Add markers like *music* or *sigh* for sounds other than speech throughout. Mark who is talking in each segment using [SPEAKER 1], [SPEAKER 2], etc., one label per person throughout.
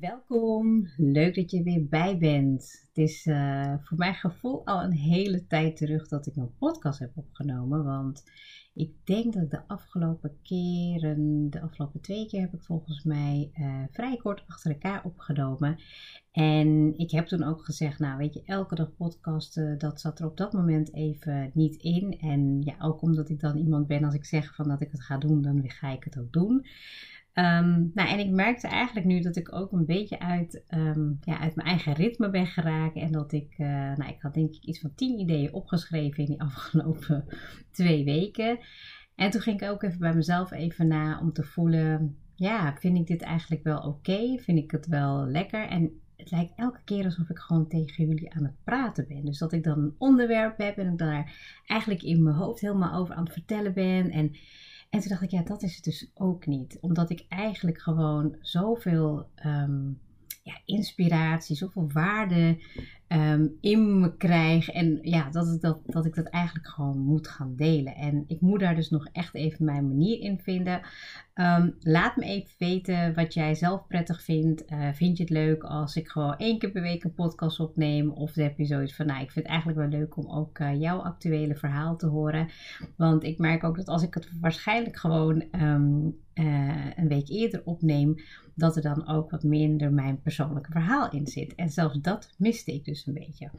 [SPEAKER 1] Welkom, leuk dat je weer bij bent. Het is uh, voor mijn gevoel al een hele tijd terug dat ik een podcast heb opgenomen, want ik denk dat de afgelopen keren, de afgelopen twee keer heb ik volgens mij uh, vrij kort achter elkaar opgenomen. En ik heb toen ook gezegd, nou weet je, elke dag podcasten, dat zat er op dat moment even niet in. En ja, ook omdat ik dan iemand ben, als ik zeg van dat ik het ga doen, dan ga ik het ook doen. Um, nou, en ik merkte eigenlijk nu dat ik ook een beetje uit, um, ja, uit mijn eigen ritme ben geraakt. En dat ik, uh, nou, ik had denk ik iets van tien ideeën opgeschreven in die *laughs* afgelopen twee weken. En toen ging ik ook even bij mezelf even na om te voelen, ja, vind ik dit eigenlijk wel oké? Vind ik het wel lekker? En het lijkt elke keer alsof ik gewoon tegen jullie aan het praten ben. Dus dat ik dan een onderwerp heb en ik daar eigenlijk in mijn hoofd helemaal over aan het vertellen ben. En en toen dacht ik, ja, dat is het dus ook niet. Omdat ik eigenlijk gewoon zoveel um, ja, inspiratie, zoveel waarde um, in me krijg. En ja, dat ik dat, dat ik dat eigenlijk gewoon moet gaan delen. En ik moet daar dus nog echt even mijn manier in vinden. Um, laat me even weten wat jij zelf prettig vindt. Uh, vind je het leuk als ik gewoon één keer per week een podcast opneem? Of heb je zoiets van, nou, ik vind het eigenlijk wel leuk om ook uh, jouw actuele verhaal te horen. Want ik merk ook dat als ik het waarschijnlijk gewoon um, uh, een week eerder opneem, dat er dan ook wat minder mijn persoonlijke verhaal in zit. En zelfs dat miste ik dus een beetje.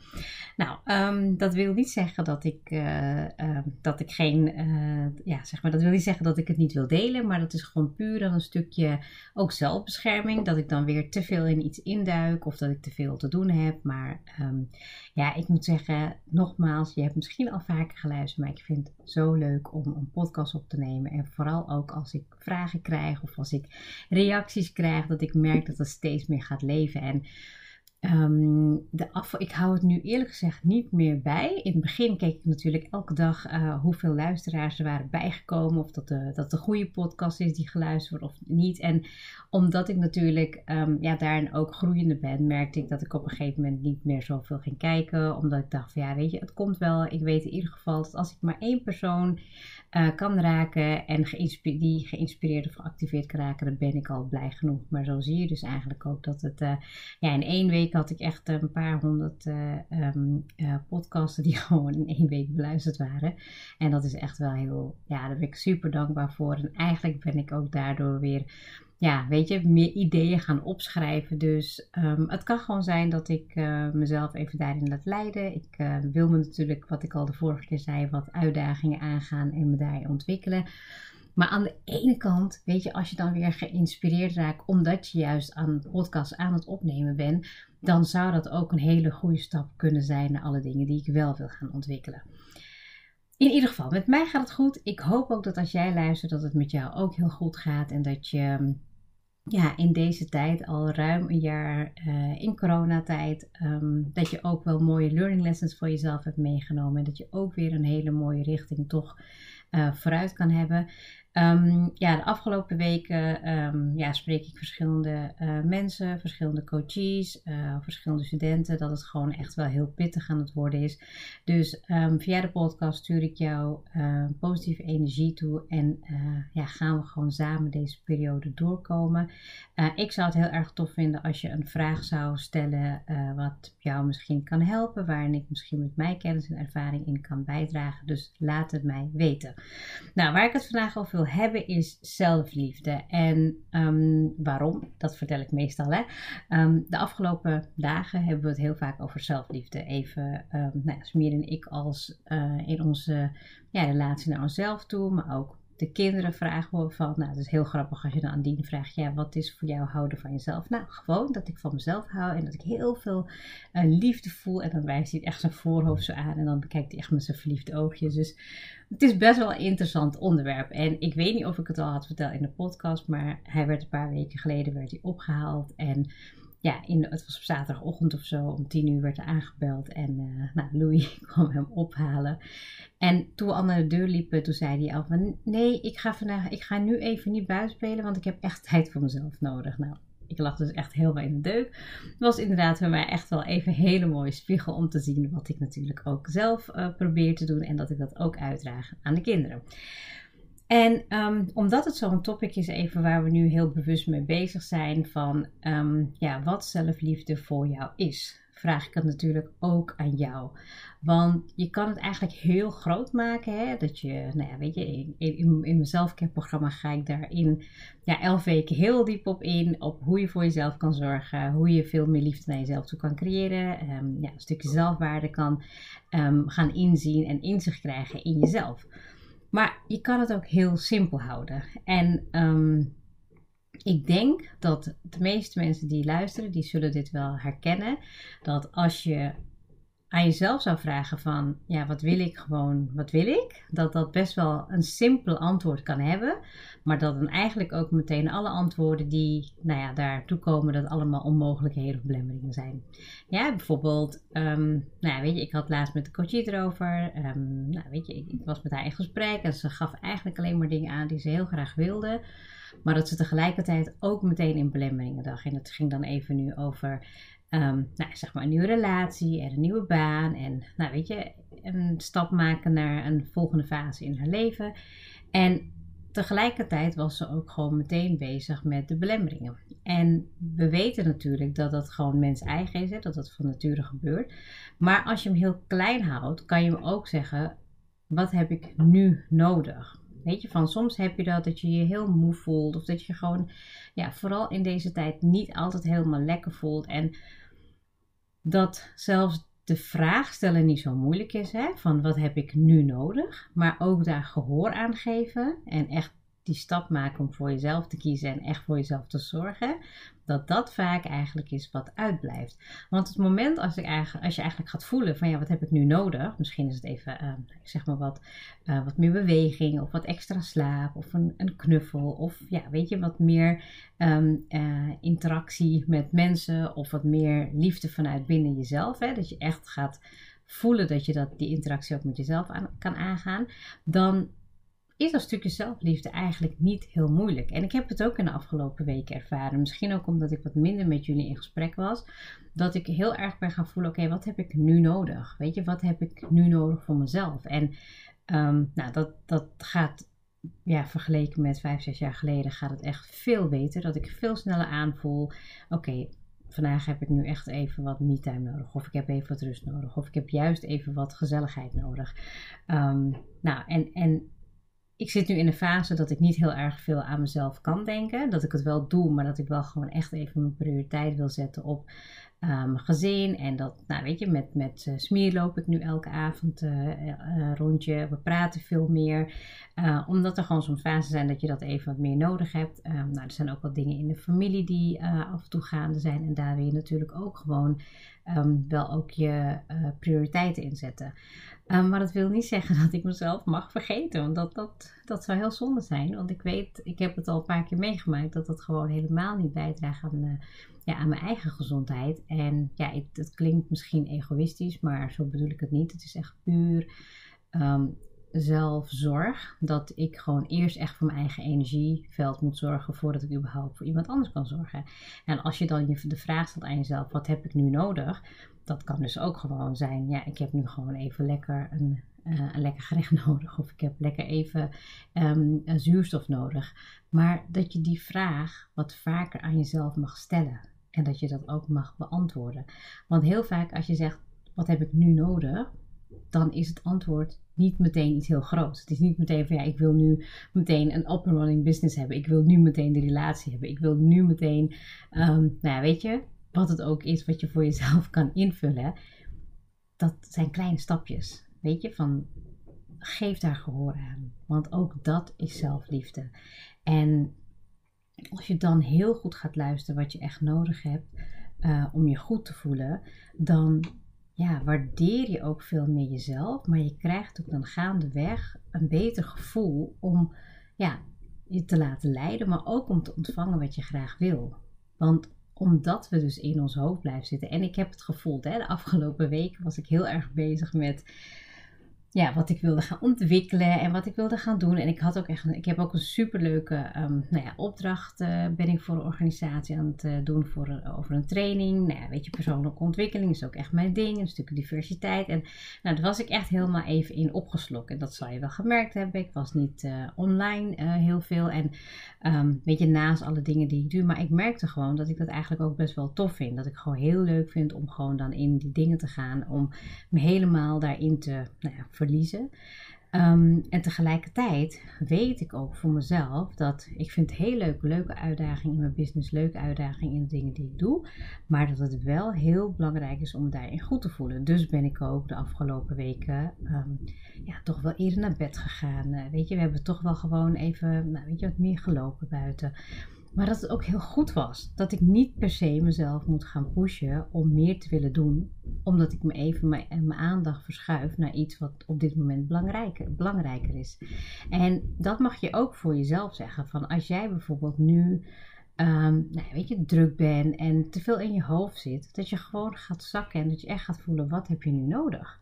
[SPEAKER 1] Nou, um, dat wil niet zeggen dat ik, uh, uh, dat ik geen, uh, ja, zeg maar, dat wil niet zeggen dat ik het niet wil delen, maar dat is gewoon puur dan een stukje ook zelfbescherming. Dat ik dan weer te veel in iets induik of dat ik te veel te doen heb. Maar um, ja, ik moet zeggen, nogmaals, je hebt misschien al vaker geluisterd, maar ik vind het zo leuk om een podcast op te nemen. En vooral ook als ik vragen krijg of als ik reacties krijg, dat ik merk dat het steeds meer gaat leven. En Um, de ik hou het nu eerlijk gezegd niet meer bij. In het begin keek ik natuurlijk elke dag uh, hoeveel luisteraars er waren bijgekomen. Of dat de, dat de goede podcast is die geluisterd wordt of niet. En omdat ik natuurlijk um, ja, daarin ook groeiende ben, merkte ik dat ik op een gegeven moment niet meer zoveel ging kijken. Omdat ik dacht van ja, weet je, het komt wel. Ik weet in ieder geval dat als ik maar één persoon uh, kan raken en die geïnspireerd of geactiveerd kan raken, dan ben ik al blij genoeg. Maar zo zie je dus eigenlijk ook dat het uh, ja, in één week had ik echt een paar honderd uh, podcasten die *laughs* gewoon in één week beluisterd waren. En dat is echt wel heel, ja, daar ben ik super dankbaar voor. En eigenlijk ben ik ook daardoor weer ja, weet je, meer ideeën gaan opschrijven. Dus um, het kan gewoon zijn dat ik uh, mezelf even daarin laat leiden. Ik wil me natuurlijk, wat ik al de vorige keer zei, wat uitdagingen aangaan en me daarin ontwikkelen. Maar aan de ene kant, weet je, als je dan weer geïnspireerd raakt omdat je juist aan een podcast aan het opnemen bent, dan zou dat ook een hele goede stap kunnen zijn naar alle dingen die ik wel wil gaan ontwikkelen. In ieder geval, met mij gaat het goed. Ik hoop ook dat als jij luistert, dat het met jou ook heel goed gaat en dat je ja, in deze tijd, al ruim een jaar uh, in coronatijd, um, dat je ook wel mooie learning lessons voor jezelf hebt meegenomen. En dat je ook weer een hele mooie richting toch uh, vooruit kan hebben. Um, ja, de afgelopen weken um, ja, spreek ik verschillende uh, mensen, verschillende coaches, uh, verschillende studenten, dat het gewoon echt wel heel pittig aan het worden is. Dus um, via de podcast stuur ik jou positieve energie toe en ja, gaan we gewoon samen deze periode doorkomen. ik zou het heel erg tof vinden als je een vraag zou stellen wat jou misschien kan helpen, waarin ik misschien met mijn kennis en ervaring in kan bijdragen. Dus laat het mij weten. Nou, waar ik het vandaag over wil hebben is zelfliefde. En um, waarom? Dat vertel ik meestal. Hè? Um, de afgelopen dagen hebben we het heel vaak over zelfliefde. Even, um, nou, en ik als uh, in onze ja, relatie naar onszelf toe, maar ook de kinderen vragen van, nou het is heel grappig als je dan aan Dien vraagt, ja wat is voor jou houden van jezelf? Nou gewoon dat ik van mezelf hou en dat ik heel veel uh, liefde voel en dan wijst hij echt zijn voorhoofd zo aan en dan bekijkt hij echt met zijn verliefde oogjes. Dus het is best wel een interessant onderwerp en ik weet niet of ik het al had verteld in de podcast, maar hij werd een paar weken geleden werd hij opgehaald en ja, het was op zaterdagochtend of zo, om tien uur werd er aangebeld en uh, nou, Louis *laughs* kwam hem ophalen. En toen we al naar de deur liepen, toen zei hij al van nee, ik ga, vandaag, ik ga nu even niet buiten spelen, want ik heb echt *laughs* tijd voor mezelf nodig. Nou, ik lag dus echt helemaal in de deuk. Het was inderdaad voor mij echt wel even een hele mooie spiegel om te zien wat ik natuurlijk ook zelf uh, probeer te doen en dat ik dat ook uitdraag aan de kinderen. En um, omdat het zo'n topic is, even waar we nu heel bewust mee bezig zijn, van um, ja, wat zelfliefde voor jou is, vraag ik het natuurlijk ook aan jou. Want je kan het eigenlijk heel groot maken. Hè? Dat je, nou ja, weet je, in, in, mijn zelfcare-programma ga ik daarin ja, elf weken heel diep op in. Op hoe je voor jezelf kan zorgen. Hoe je veel meer liefde naar jezelf toe kan creëren. Um, ja, een stukje zelfwaarde kan gaan inzien en inzicht krijgen in jezelf. Maar je kan het ook heel simpel houden. En um, ik denk dat de meeste mensen die luisteren, die zullen dit wel herkennen. Dat als je aan jezelf zou vragen van, ja, wat wil ik gewoon, wat wil ik? Dat dat best wel een simpel antwoord kan hebben. Maar dat dan eigenlijk ook meteen alle antwoorden die, nou ja, daartoe komen, dat allemaal onmogelijkheden of belemmeringen zijn. Ja, bijvoorbeeld, um, nou weet je, ik had laatst met de coachie erover. Um, nou, weet je, ik, ik was met haar in gesprek en ze gaf eigenlijk alleen maar dingen aan die ze heel graag wilde. Maar dat ze tegelijkertijd ook meteen in belemmeringen dacht. En het ging dan even nu over um, nou, zeg maar een nieuwe relatie en een nieuwe baan. En nou weet je, een stap maken naar een volgende fase in haar leven. En tegelijkertijd was ze ook gewoon meteen bezig met de belemmeringen. En we weten natuurlijk dat dat gewoon mens eigen is, hè, dat dat van nature gebeurt. Maar als je hem heel klein houdt, kan je hem ook zeggen: wat heb ik nu nodig? Weet je, van soms heb je dat dat je je heel moe voelt. Of dat je gewoon, ja, vooral in deze tijd niet altijd helemaal lekker voelt. En dat zelfs de vraag stellen niet zo moeilijk is, hè, van wat heb ik nu nodig. Maar ook daar gehoor aan geven en echt die stap maken om voor jezelf te kiezen en echt voor jezelf te zorgen, dat dat vaak eigenlijk is wat uitblijft. Want het moment als, ik eigenlijk, als je eigenlijk gaat voelen van ja, wat heb ik nu nodig? Misschien is het even, uh, zeg maar wat, uh, wat meer beweging of wat extra slaap of een, een knuffel of ja, weet je, wat meer um, uh, interactie met mensen of wat meer liefde vanuit binnen jezelf. Hè? Dat je echt gaat voelen dat je dat, die interactie ook met jezelf kan aangaan, dan is dat stukje zelfliefde eigenlijk niet heel moeilijk. En ik heb het ook in de afgelopen weken ervaren. Misschien ook omdat ik wat minder met jullie in gesprek was. Dat ik heel erg ben gaan voelen: oké, wat heb ik nu nodig? Weet je, wat heb ik nu nodig voor mezelf? En um, nou, dat, dat gaat. Ja, vergeleken met vijf, zes jaar geleden gaat het echt veel beter. Dat ik veel sneller aanvoel. Oké, vandaag heb ik nu echt even wat me-time nodig. Of ik heb even wat rust nodig. Of ik heb juist even wat gezelligheid nodig. Um, nou, en, en ik zit nu in een fase dat ik niet heel erg veel aan mezelf kan denken. Dat ik het wel doe, maar dat ik wel gewoon echt even mijn prioriteit wil zetten op um, gezin. En dat, nou weet je, met, met Smier loop ik nu elke avond uh, rondje. We praten veel meer. omdat er gewoon zo'n fase zijn dat je dat even wat meer nodig hebt. Um, nou, er zijn ook wat dingen in de familie die af en toe gaande zijn. En daar wil je natuurlijk ook gewoon um, wel ook je prioriteiten in zetten. Um, maar dat wil niet zeggen *laughs* dat ik mezelf mag vergeten. Want dat, dat, dat zou heel zonde zijn. Want ik weet, ik heb het al een paar keer meegemaakt, dat dat gewoon helemaal niet bijdraagt aan, uh, ja, aan mijn eigen gezondheid. En ja, het, het, klinkt misschien egoïstisch, maar zo bedoel ik het niet. Het is echt puur um, zelfzorg. Dat ik gewoon eerst echt voor mijn eigen energieveld moet zorgen voordat ik überhaupt voor iemand anders kan zorgen. En als je dan de vraag stelt aan jezelf: wat heb ik nu nodig? dat kan dus ook gewoon zijn, ja, ik heb nu gewoon even lekker een, uh, een lekker gerecht *laughs* nodig. Of ik heb lekker even een zuurstof nodig. Maar dat je die vraag wat vaker aan jezelf mag stellen. En dat je dat ook mag beantwoorden. Want heel vaak als je zegt, wat heb ik nu nodig? Dan is het antwoord niet meteen iets heel groots. Het is niet meteen van ja, ik wil nu meteen een up and running business hebben. Ik wil nu meteen de relatie hebben. Ik wil nu meteen, um, nou ja, weet je, wat het ook is wat je voor jezelf kan invullen, dat zijn kleine stapjes. Weet je, van geef daar gehoor aan. Want ook dat is zelfliefde. En als je dan heel goed gaat luisteren wat je echt nodig hebt uh, om je goed te voelen, dan ja, waardeer je ook veel meer jezelf. Maar je krijgt ook dan gaandeweg een beter gevoel om ja, je te laten leiden, maar ook om te ontvangen wat je graag wil. Want omdat we dus in ons hoofd blijven zitten. En ik heb het gevoeld, hè, de afgelopen weken was ik heel erg bezig met ja, wat ik wilde gaan ontwikkelen en wat ik wilde gaan doen. En ik had ook echt, ik heb ook een superleuke um, nou ja, opdracht uh, ben ik voor een organisatie aan het uh, doen voor een, over een training. Nou ja, weet je, persoonlijke ontwikkeling is ook echt mijn ding, een stukje diversiteit. En nou, daar was ik echt helemaal even in opgeslokt. En dat zal je wel gemerkt hebben. Ik was niet online heel veel en um, weet je, naast alle dingen die ik doe. Maar ik merkte gewoon dat ik dat eigenlijk ook best wel tof vind. Dat ik gewoon heel leuk vind om gewoon dan in die dingen te gaan, om me helemaal daarin te nou ja, Um, en tegelijkertijd weet ik ook voor mezelf dat ik vind het heel leuk, leuke uitdaging in mijn business, leuke uitdaging in de dingen die ik doe. Maar dat het wel heel belangrijk is om daarin goed te voelen. Dus ben ik ook de afgelopen weken um, ja, toch wel eerder naar bed gegaan. Uh, weet je, we hebben toch wel gewoon even, nou, weet je, wat meer gelopen buiten. Maar dat het ook heel goed was. Dat ik niet per se mezelf moet gaan pushen om meer te willen doen. Omdat ik me even mijn, mijn aandacht verschuif naar iets wat op dit moment belangrijker, belangrijker is. En dat mag je ook voor jezelf zeggen. Van als jij bijvoorbeeld nu um, nou, weet je, druk bent en te veel in je hoofd zit. Dat je gewoon gaat zakken en dat je echt gaat voelen wat heb je nu nodig.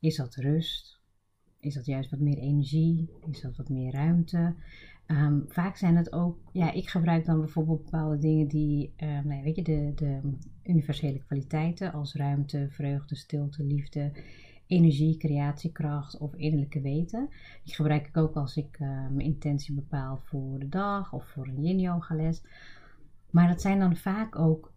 [SPEAKER 1] Is dat rust? Is dat juist wat meer energie? Is dat wat meer ruimte? Um, vaak zijn het ook, ja, ik gebruik dan bijvoorbeeld bepaalde dingen die, um, nee, weet je, de, de universele kwaliteiten als ruimte, vreugde, stilte, liefde, energie, creatiekracht of innerlijke weten. Die gebruik ik ook als ik uh, mijn intentie bepaal voor de dag of voor een yin yoga les. Maar dat zijn dan vaak ook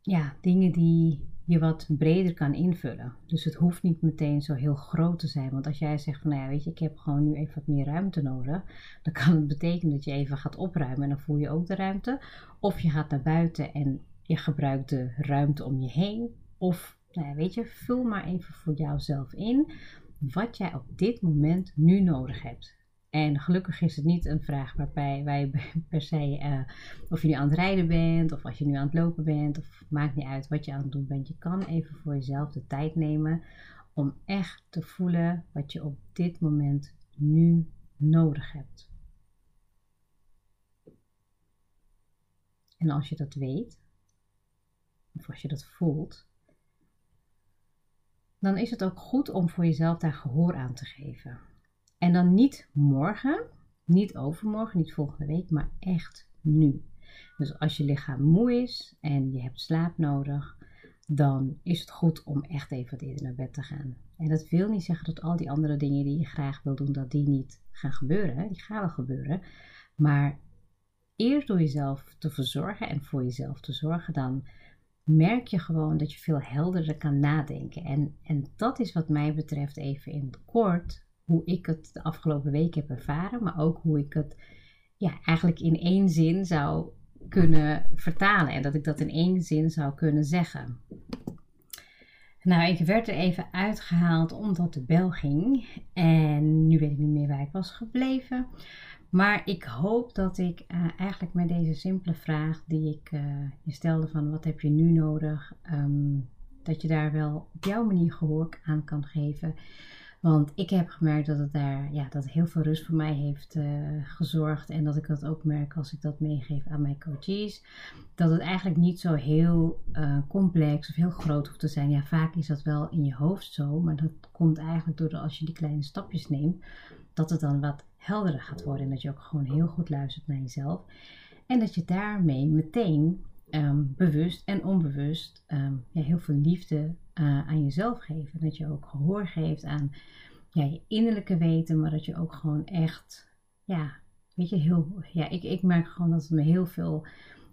[SPEAKER 1] ja, dingen die je wat breder kan invullen. Dus het hoeft niet meteen zo heel groot te zijn. Want als jij zegt van, nou ja, weet je, ik heb gewoon nu even wat meer ruimte nodig. Dan kan het betekenen dat je even gaat opruimen en dan voel je ook de ruimte. Of je gaat naar buiten en je gebruikt de ruimte om je heen. Of, nou ja, weet je, vul maar even voor jouzelf in wat jij op dit moment nu nodig hebt. En gelukkig is het niet een vraag waarbij wij *laughs* per se, uh, of je nu aan het rijden bent, of als je nu aan het lopen bent, of maakt niet uit wat je aan het doen bent. Je kan even voor jezelf de tijd nemen om echt te voelen wat je op dit moment nu nodig hebt. En als je dat weet, of als je dat voelt, dan is het ook goed om voor jezelf daar gehoor aan te geven. En dan niet morgen, niet overmorgen, niet volgende week, maar echt nu. Dus als je lichaam moe is en je hebt slaap nodig, dan is het goed om echt even wat eerder naar bed te gaan. En dat wil niet zeggen dat al die andere dingen die je graag wil doen, dat die niet gaan gebeuren. Die gaan wel gebeuren. Maar eerst door jezelf te verzorgen en voor jezelf te zorgen, dan merk je gewoon dat je veel helderder kan nadenken. En, en dat is wat mij betreft even in het kort hoe ik het de afgelopen week heb ervaren, maar ook hoe ik het ja, eigenlijk in één zin zou kunnen vertalen en dat ik dat in één zin zou kunnen zeggen. Nou, ik werd er even uitgehaald omdat de bel ging en nu weet ik niet meer waar ik was gebleven. Maar ik hoop dat ik uh, eigenlijk met deze simpele vraag die ik uh, je stelde van wat heb je nu nodig, um, dat je daar wel op jouw manier gehoor aan kan geven. Want ik heb gemerkt dat het daar ja, dat heel veel rust voor mij heeft uh, gezorgd. En dat ik dat ook merk als ik dat meegeef aan mijn coaches. Dat het eigenlijk niet zo heel uh, complex of heel groot hoeft te zijn. Ja, vaak is dat wel in je hoofd zo. Maar dat komt eigenlijk door als je die kleine stapjes neemt. Dat het dan wat helderder gaat worden. En dat je ook gewoon heel goed luistert naar jezelf. En dat je daarmee meteen um, bewust en onbewust um, ja, heel veel liefde uh, aan jezelf geven. Dat je ook gehoor geeft aan ja, je innerlijke weten, maar dat je ook gewoon echt, ja, weet je, heel, ja, ik, ik merk gewoon dat het me heel veel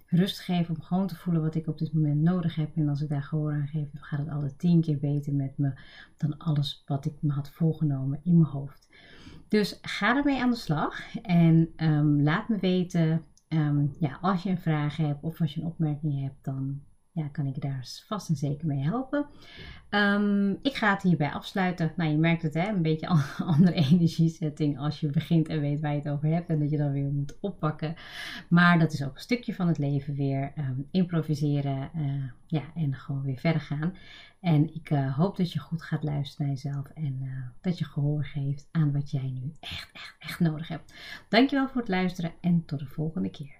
[SPEAKER 1] rust geeft om gewoon te voelen wat ik op dit moment nodig heb. En als ik daar gehoor aan geef, dan gaat het alle tien keer beter met me dan alles wat ik me had voorgenomen in mijn hoofd. Dus ga ermee aan de slag en um, laat me weten Um, ja, als je een vraag hebt of als je een opmerking hebt, dan ja, kan ik daar vast en zeker mee helpen. Ehm, ik ga het hierbij afsluiten. Nou, je merkt het, hè, een beetje *laughs* een andere energiesetting als je begint en weet waar je het over hebt en dat je dan weer moet oppakken. Maar dat is ook een stukje van het leven weer. Ehm, improviseren uh, ja, en gewoon weer verder gaan. En ik uh, hoop dat je goed gaat luisteren naar jezelf en uh, dat je gehoor geeft aan wat jij nu echt, echt, echt nodig hebt. Dankjewel voor het luisteren en tot de volgende keer.